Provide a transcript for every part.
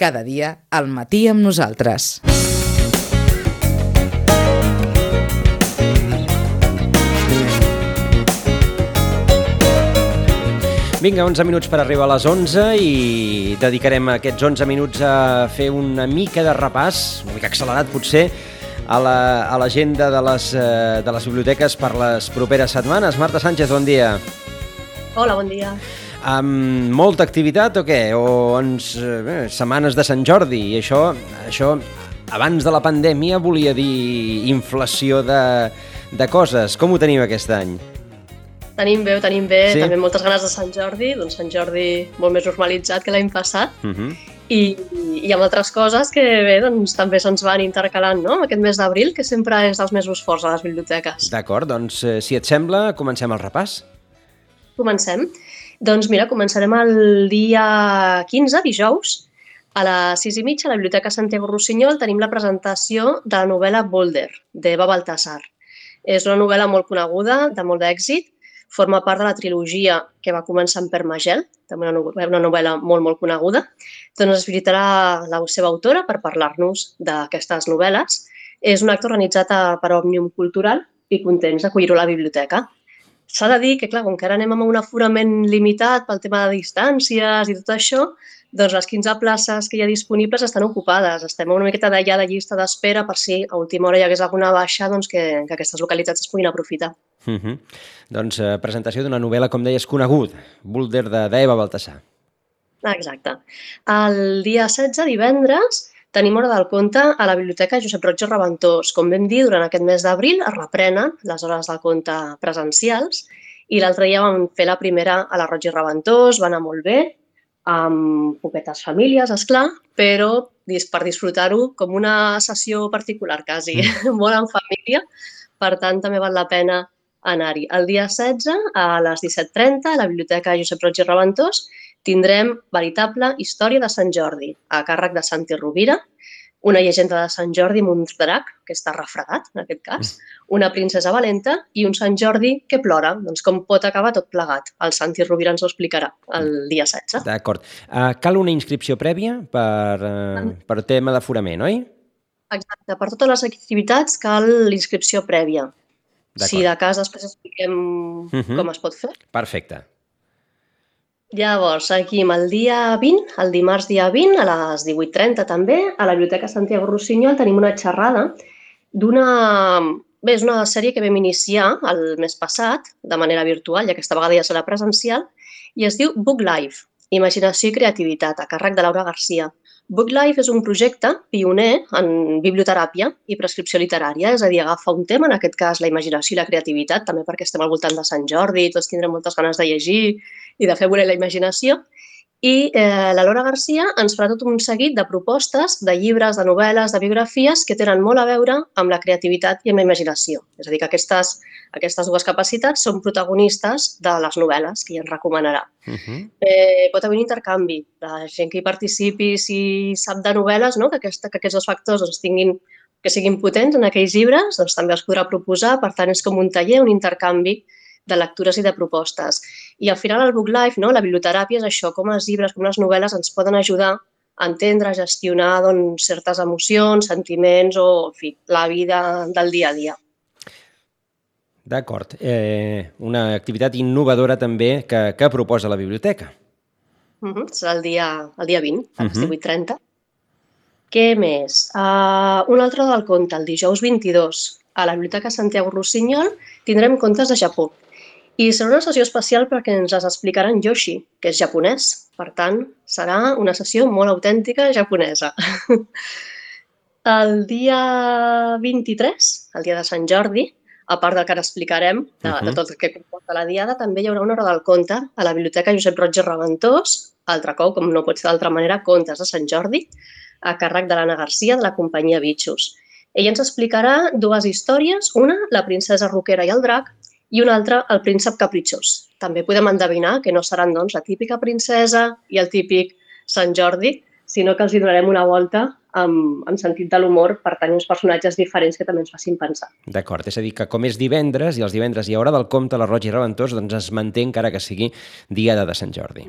cada dia al matí amb nosaltres. Vinga, 11 minuts per arribar a les 11 i dedicarem aquests 11 minuts a fer una mica de repàs, una mica accelerat potser, a l'agenda la, de, les, eh, de les biblioteques per les properes setmanes. Marta Sánchez, bon dia. Hola, bon dia. Amb molta activitat o què? O ens, eh, setmanes de Sant Jordi i això, això abans de la pandèmia volia dir inflació de, de coses. Com ho tenim aquest any? Tenim bé, tenim bé, sí? també moltes ganes de Sant Jordi, doncs Sant Jordi molt més normalitzat que l'any passat, uh mhm. -huh. i, i amb altres coses que bé, doncs també se'ns van intercalant, no?, aquest mes d'abril, que sempre és dels mesos forts a les biblioteques. D'acord, doncs eh, si et sembla, comencem el repàs. Comencem. Doncs mira, començarem el dia 15, dijous, a les 6 i mitja, a la Biblioteca Santiago Rossinyol, tenim la presentació de la novel·la Boulder, d'Eva Baltasar. És una novel·la molt coneguda, de molt d'èxit, forma part de la trilogia que va començar amb Permagel, també una novel·la, una novel·la molt, molt coneguda. Doncs es visitarà la seva autora per parlar-nos d'aquestes novel·les. És un acte organitzat per Òmnium Cultural i contents d'acollir-ho a la biblioteca. S'ha de dir que, clar, com que ara anem amb un aforament limitat pel tema de distàncies i tot això, doncs les 15 places que hi ha disponibles estan ocupades. Estem una miqueta d'allà de llista d'espera per si a última hora hi hagués alguna baixa doncs que, que aquestes localitats es puguin aprofitar. Uh -huh. Doncs eh, presentació d'una novel·la, com deies, conegut, Boulder d'Eva Baltasar. Exacte. El dia 16, divendres, tenim hora del conte a la Biblioteca Josep Roig Reventós. Com vam dir, durant aquest mes d'abril es reprenen les hores del conte presencials i l'altre dia vam fer la primera a la Roig i Reventós, va anar molt bé, amb poquetes famílies, és clar, però per disfrutar-ho com una sessió particular, quasi, mm. molt en família. Per tant, també val la pena anar-hi. El dia 16, a les 17.30, a la Biblioteca Josep Roig i Reventós, tindrem veritable història de Sant Jordi, a càrrec de Santi Rovira, una llegenda de Sant Jordi amb un drac, que està refredat, en aquest cas, mm. una princesa valenta i un Sant Jordi que plora. Doncs com pot acabar tot plegat? El Santi Rovira ens ho explicarà el dia 16. D'acord. Uh, cal una inscripció prèvia per, uh, per tema d'aforament, oi? Exacte. Per totes les activitats cal l'inscripció prèvia. Si de cas després expliquem uh mhm. -huh. com es pot fer. Perfecte. Llavors, aquí el dia 20, el dimarts dia 20, a les 18.30 també, a la Biblioteca Santiago Rossinyol tenim una xerrada d'una... Bé, és una sèrie que vam iniciar el mes passat, de manera virtual, ja que aquesta vegada ja serà presencial, i es diu Book Life, Imaginació i Creativitat, a càrrec de Laura Garcia. BookLife és un projecte pioner en biblioteràpia i prescripció literària, és a dir, agafa un tema, en aquest cas la imaginació i la creativitat, també perquè estem al voltant de Sant Jordi, tots tindrem moltes ganes de llegir i de fer voler la imaginació, i eh, la Laura Garcia ens farà tot un seguit de propostes, de llibres, de novel·les, de biografies que tenen molt a veure amb la creativitat i amb la imaginació. És a dir, que aquestes, aquestes dues capacitats són protagonistes de les novel·les que ja ens recomanarà. Uh -huh. eh, pot haver un intercanvi. La gent que hi participi, si sap de novel·les, no? que, aquesta, que aquests dos factors doncs, tinguin, que siguin potents en aquells llibres, doncs també els podrà proposar. Per tant, és com un taller, un intercanvi de lectures i de propostes. I al final el Book Life, no, la biblioteràpia és això, com els llibres, com les novel·les ens poden ajudar a entendre, a gestionar doncs, certes emocions, sentiments o, en fi, la vida del dia a dia. D'acord. Eh, una activitat innovadora també que, que proposa la biblioteca. Uh -huh. Serà el dia, el dia 20, a les uh -huh. 18.30. Què més? Uh, un altre del conte, el dijous 22, a la Biblioteca Santiago Rossinyol, tindrem contes de Japó. I serà una sessió especial perquè ens les explicaran Yoshi, que és japonès. Per tant, serà una sessió molt autèntica japonesa. El dia 23, el dia de Sant Jordi, a part del que ara explicarem, de, uh -huh. de tot el que comporta la diada, també hi haurà una hora del conte a la Biblioteca Josep Roig i Reventós, altre cop, com no pot ser d'altra manera, contes de Sant Jordi, a càrrec de l'Anna Garcia de la companyia Bitxos. Ella ens explicarà dues històries, una, la princesa roquera i el drac, i un altre, el príncep capritxós. També podem endevinar que no seran doncs, la típica princesa i el típic Sant Jordi, sinó que els hi donarem una volta amb, amb sentit de l'humor per tenir uns personatges diferents que també ens facin pensar. D'acord, és a dir, que com és divendres i els divendres hi haurà del compte la Roig i Reventós, doncs es manté encara que sigui diada de Sant Jordi.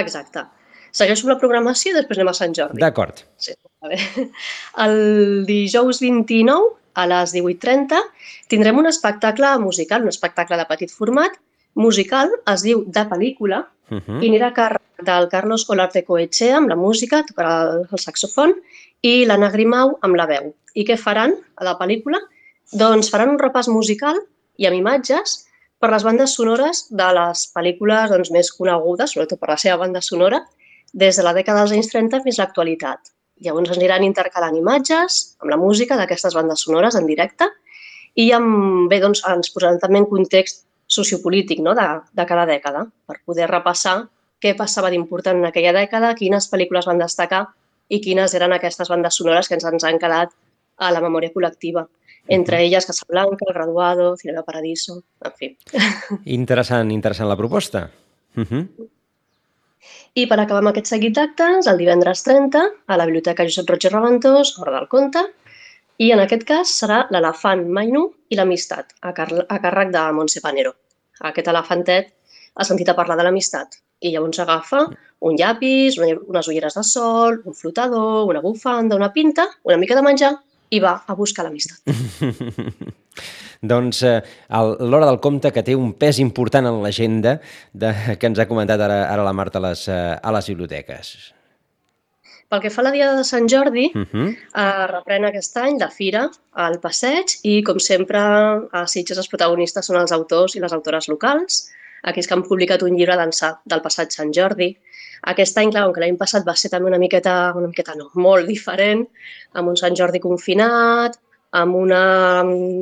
Exacte. Segueixo la programació i després anem a Sant Jordi. D'acord. Sí, està bé. El dijous 29 a les 18.30 tindrem un espectacle musical, un espectacle de petit format, musical, es diu De pel·lícula, Uh -huh. i anirà a càrrec del Carlos Olarte Coetxea amb la música, tocarà el, el saxofon, i l'Anna Grimau amb la veu. I què faran a la pel·lícula? Doncs faran un repàs musical i amb imatges per les bandes sonores de les pel·lícules doncs, més conegudes, sobretot per la seva banda sonora, des de la dècada dels anys 30 fins a l'actualitat. Llavors aniran intercalant imatges amb la música d'aquestes bandes sonores en directe i amb, bé, doncs, ens posaran també en context sociopolític no? de, de cada dècada per poder repassar què passava d'important en aquella dècada, quines pel·lícules van destacar i quines eren aquestes bandes sonores que ens, ens han quedat a la memòria col·lectiva. Entre elles Casablanca, El Graduado, Cinema Paradiso, en fi. Interessant, interessant la proposta. Uh -huh. I per acabar amb aquest seguit d'actes, el divendres 30, a la Biblioteca Josep Roig i Reventós, Hora del Conte, i en aquest cas serà l'elefant Mainu i l'amistat, a, a càrrec de Montse Panero. Aquest elefantet ha sentit a parlar de l'amistat i llavors agafa un llapis, unes ulleres de sol, un flotador, una bufanda, una pinta, una mica de menjar i va a buscar l'amistat. doncs eh, l'hora del compte que té un pes important en l'agenda que ens ha comentat ara, ara la Marta a les, eh, a les biblioteques. Pel que fa a la Diada de Sant Jordi, Uh -huh. eh, reprèn aquest any la fira al passeig i, com sempre, a Sitges els protagonistes són els autors i les autores locals, aquells que han publicat un llibre d'ençà del passat Sant Jordi. Aquest any, clar, com que l'any passat va ser també una miqueta, una miqueta no, molt diferent, amb un Sant Jordi confinat, amb, una,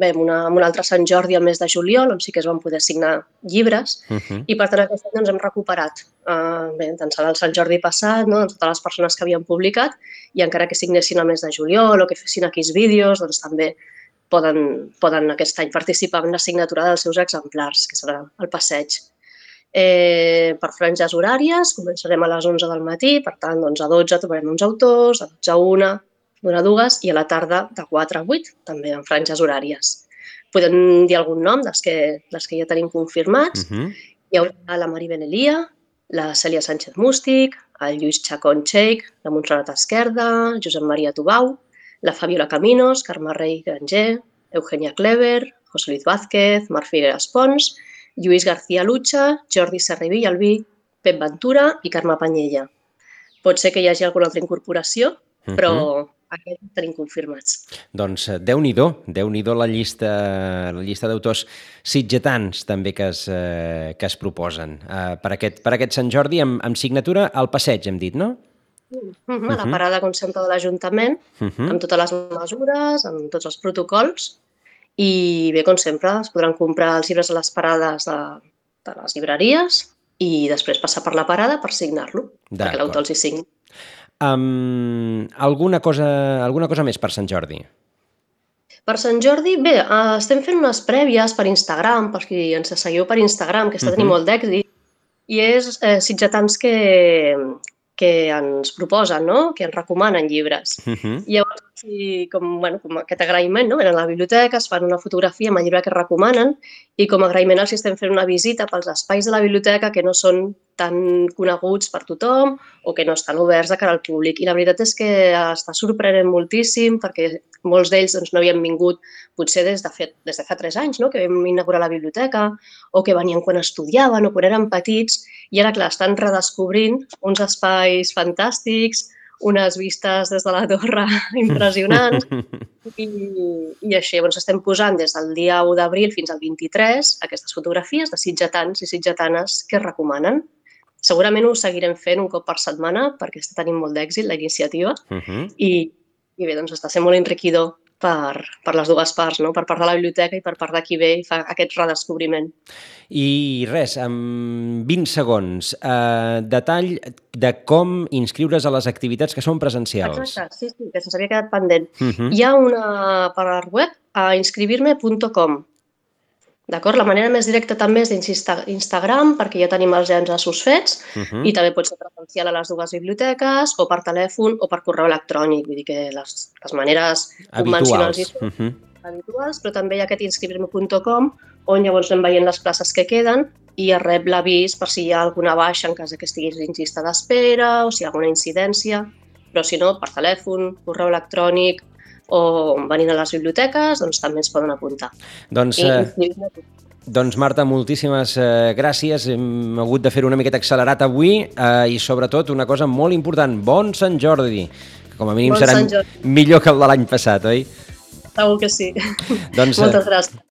bé, amb, una, amb un altre Sant Jordi al mes de juliol, on sí que es van poder signar llibres, Uh -huh. i per tant aquest any doncs, hem recuperat uh, bé, d'ençà del Sant Jordi passat, no? doncs, totes les persones que havien publicat i encara que signessin al mes de juliol o que fessin aquells vídeos, doncs també poden, poden aquest any participar en la signatura dels seus exemplars, que serà el passeig. Eh, per franges horàries començarem a les 11 del matí, per tant, doncs, a 12 trobarem uns autors, a 12 a 1, d'una a dues, i a la tarda de 4 a 8, també en franges horàries. Podem dir algun nom dels que, dels que ja tenim confirmats. Uh -huh. Hi haurà la Mari Benelia, la Cèlia Sánchez Mústic, el Lluís Chacón Cheik, la Montserrat Esquerda, Josep Maria Tubau, la Fabiola Caminos, Carme Rey Granger, Eugenia Clever, José Luis Vázquez, Marc Figueras Pons, Lluís García Lucha, Jordi Serribi i Albí, Pep Ventura i Carme Panyella. Pot ser que hi hagi alguna altra incorporació, però aquests tenim confirmats. Doncs Déu-n'hi-do, déu nhi déu la llista, la llista d'autors sitgetans també que es, eh, que es proposen eh, per, aquest, per aquest Sant Jordi amb, amb signatura al passeig, hem dit, no? Uh -huh, a la parada, com sempre, de l'Ajuntament, Uh -huh. amb totes les mesures, amb tots els protocols, i bé, com sempre, es podran comprar els llibres a les parades de, de les llibreries i després passar per la parada per signar-lo, perquè l'autor els hi signi. Um, alguna, cosa, alguna cosa més per Sant Jordi? Per Sant Jordi, bé, eh, estem fent unes prèvies per Instagram, per qui ens seguiu per Instagram, que està tenint Mhm. molt d'èxit, i és eh, sitgetans que, que ens proposen, no? que ens recomanen llibres. Uh -huh. Llavors, sí, com, bueno, com aquest agraïment, no? Venen a la biblioteca, es fan una fotografia amb el llibre que recomanen i com agraïment els estem fent una visita pels espais de la biblioteca que no són tan coneguts per tothom o que no estan oberts de cara al públic. I la veritat és que està sorprenent moltíssim perquè molts d'ells doncs, no havien vingut potser des de, fet, des de fa tres anys, no? que vam inaugurar la biblioteca, o que venien quan estudiaven o quan eren petits, i ara, clar, estan redescobrint uns espais fantàstics, unes vistes des de la torre impressionants, i, i així llavors estem posant des del dia 1 d'abril fins al 23 aquestes fotografies de sitgetans i sitgetanes que es recomanen. Segurament ho seguirem fent un cop per setmana perquè està tenint molt d'èxit la iniciativa Uh -huh. i, i bé, doncs està sent molt enriquidor per, per les dues parts, no? per part de la biblioteca i per part de qui ve i fa aquest redescobriment. I res, en 20 segons, eh, detall de com inscriure's a les activitats que són presencials. Exacte, sí, sí, que se'ns havia quedat pendent. Uh -huh. Hi ha una per web a inscribirme.com. D'acord? La manera més directa també és d'Instagram, perquè ja tenim els enllaços fets, Uh -huh. i també pot ser presencial a les dues biblioteques, o per telèfon, o per correu electrònic. Vull dir que les, les maneres convencionals i Habituals. Uh -huh. habituals, però també hi ha aquest inscribirme.com on llavors anem veient les places que queden i es rep l'avís per si hi ha alguna baixa en cas que estiguis dins llista d'espera o si hi ha alguna incidència, però si no, per telèfon, correu electrònic o venint a les biblioteques, doncs també ens poden apuntar. Doncs, eh, doncs Marta, moltíssimes eh, gràcies. Hem hagut de fer una miqueta accelerat avui eh, i sobretot una cosa molt important, bon Sant Jordi, que com a mínim Bon serà millor que el de l'any passat, oi? Segur que sí. Doncs, eh, Moltes gràcies.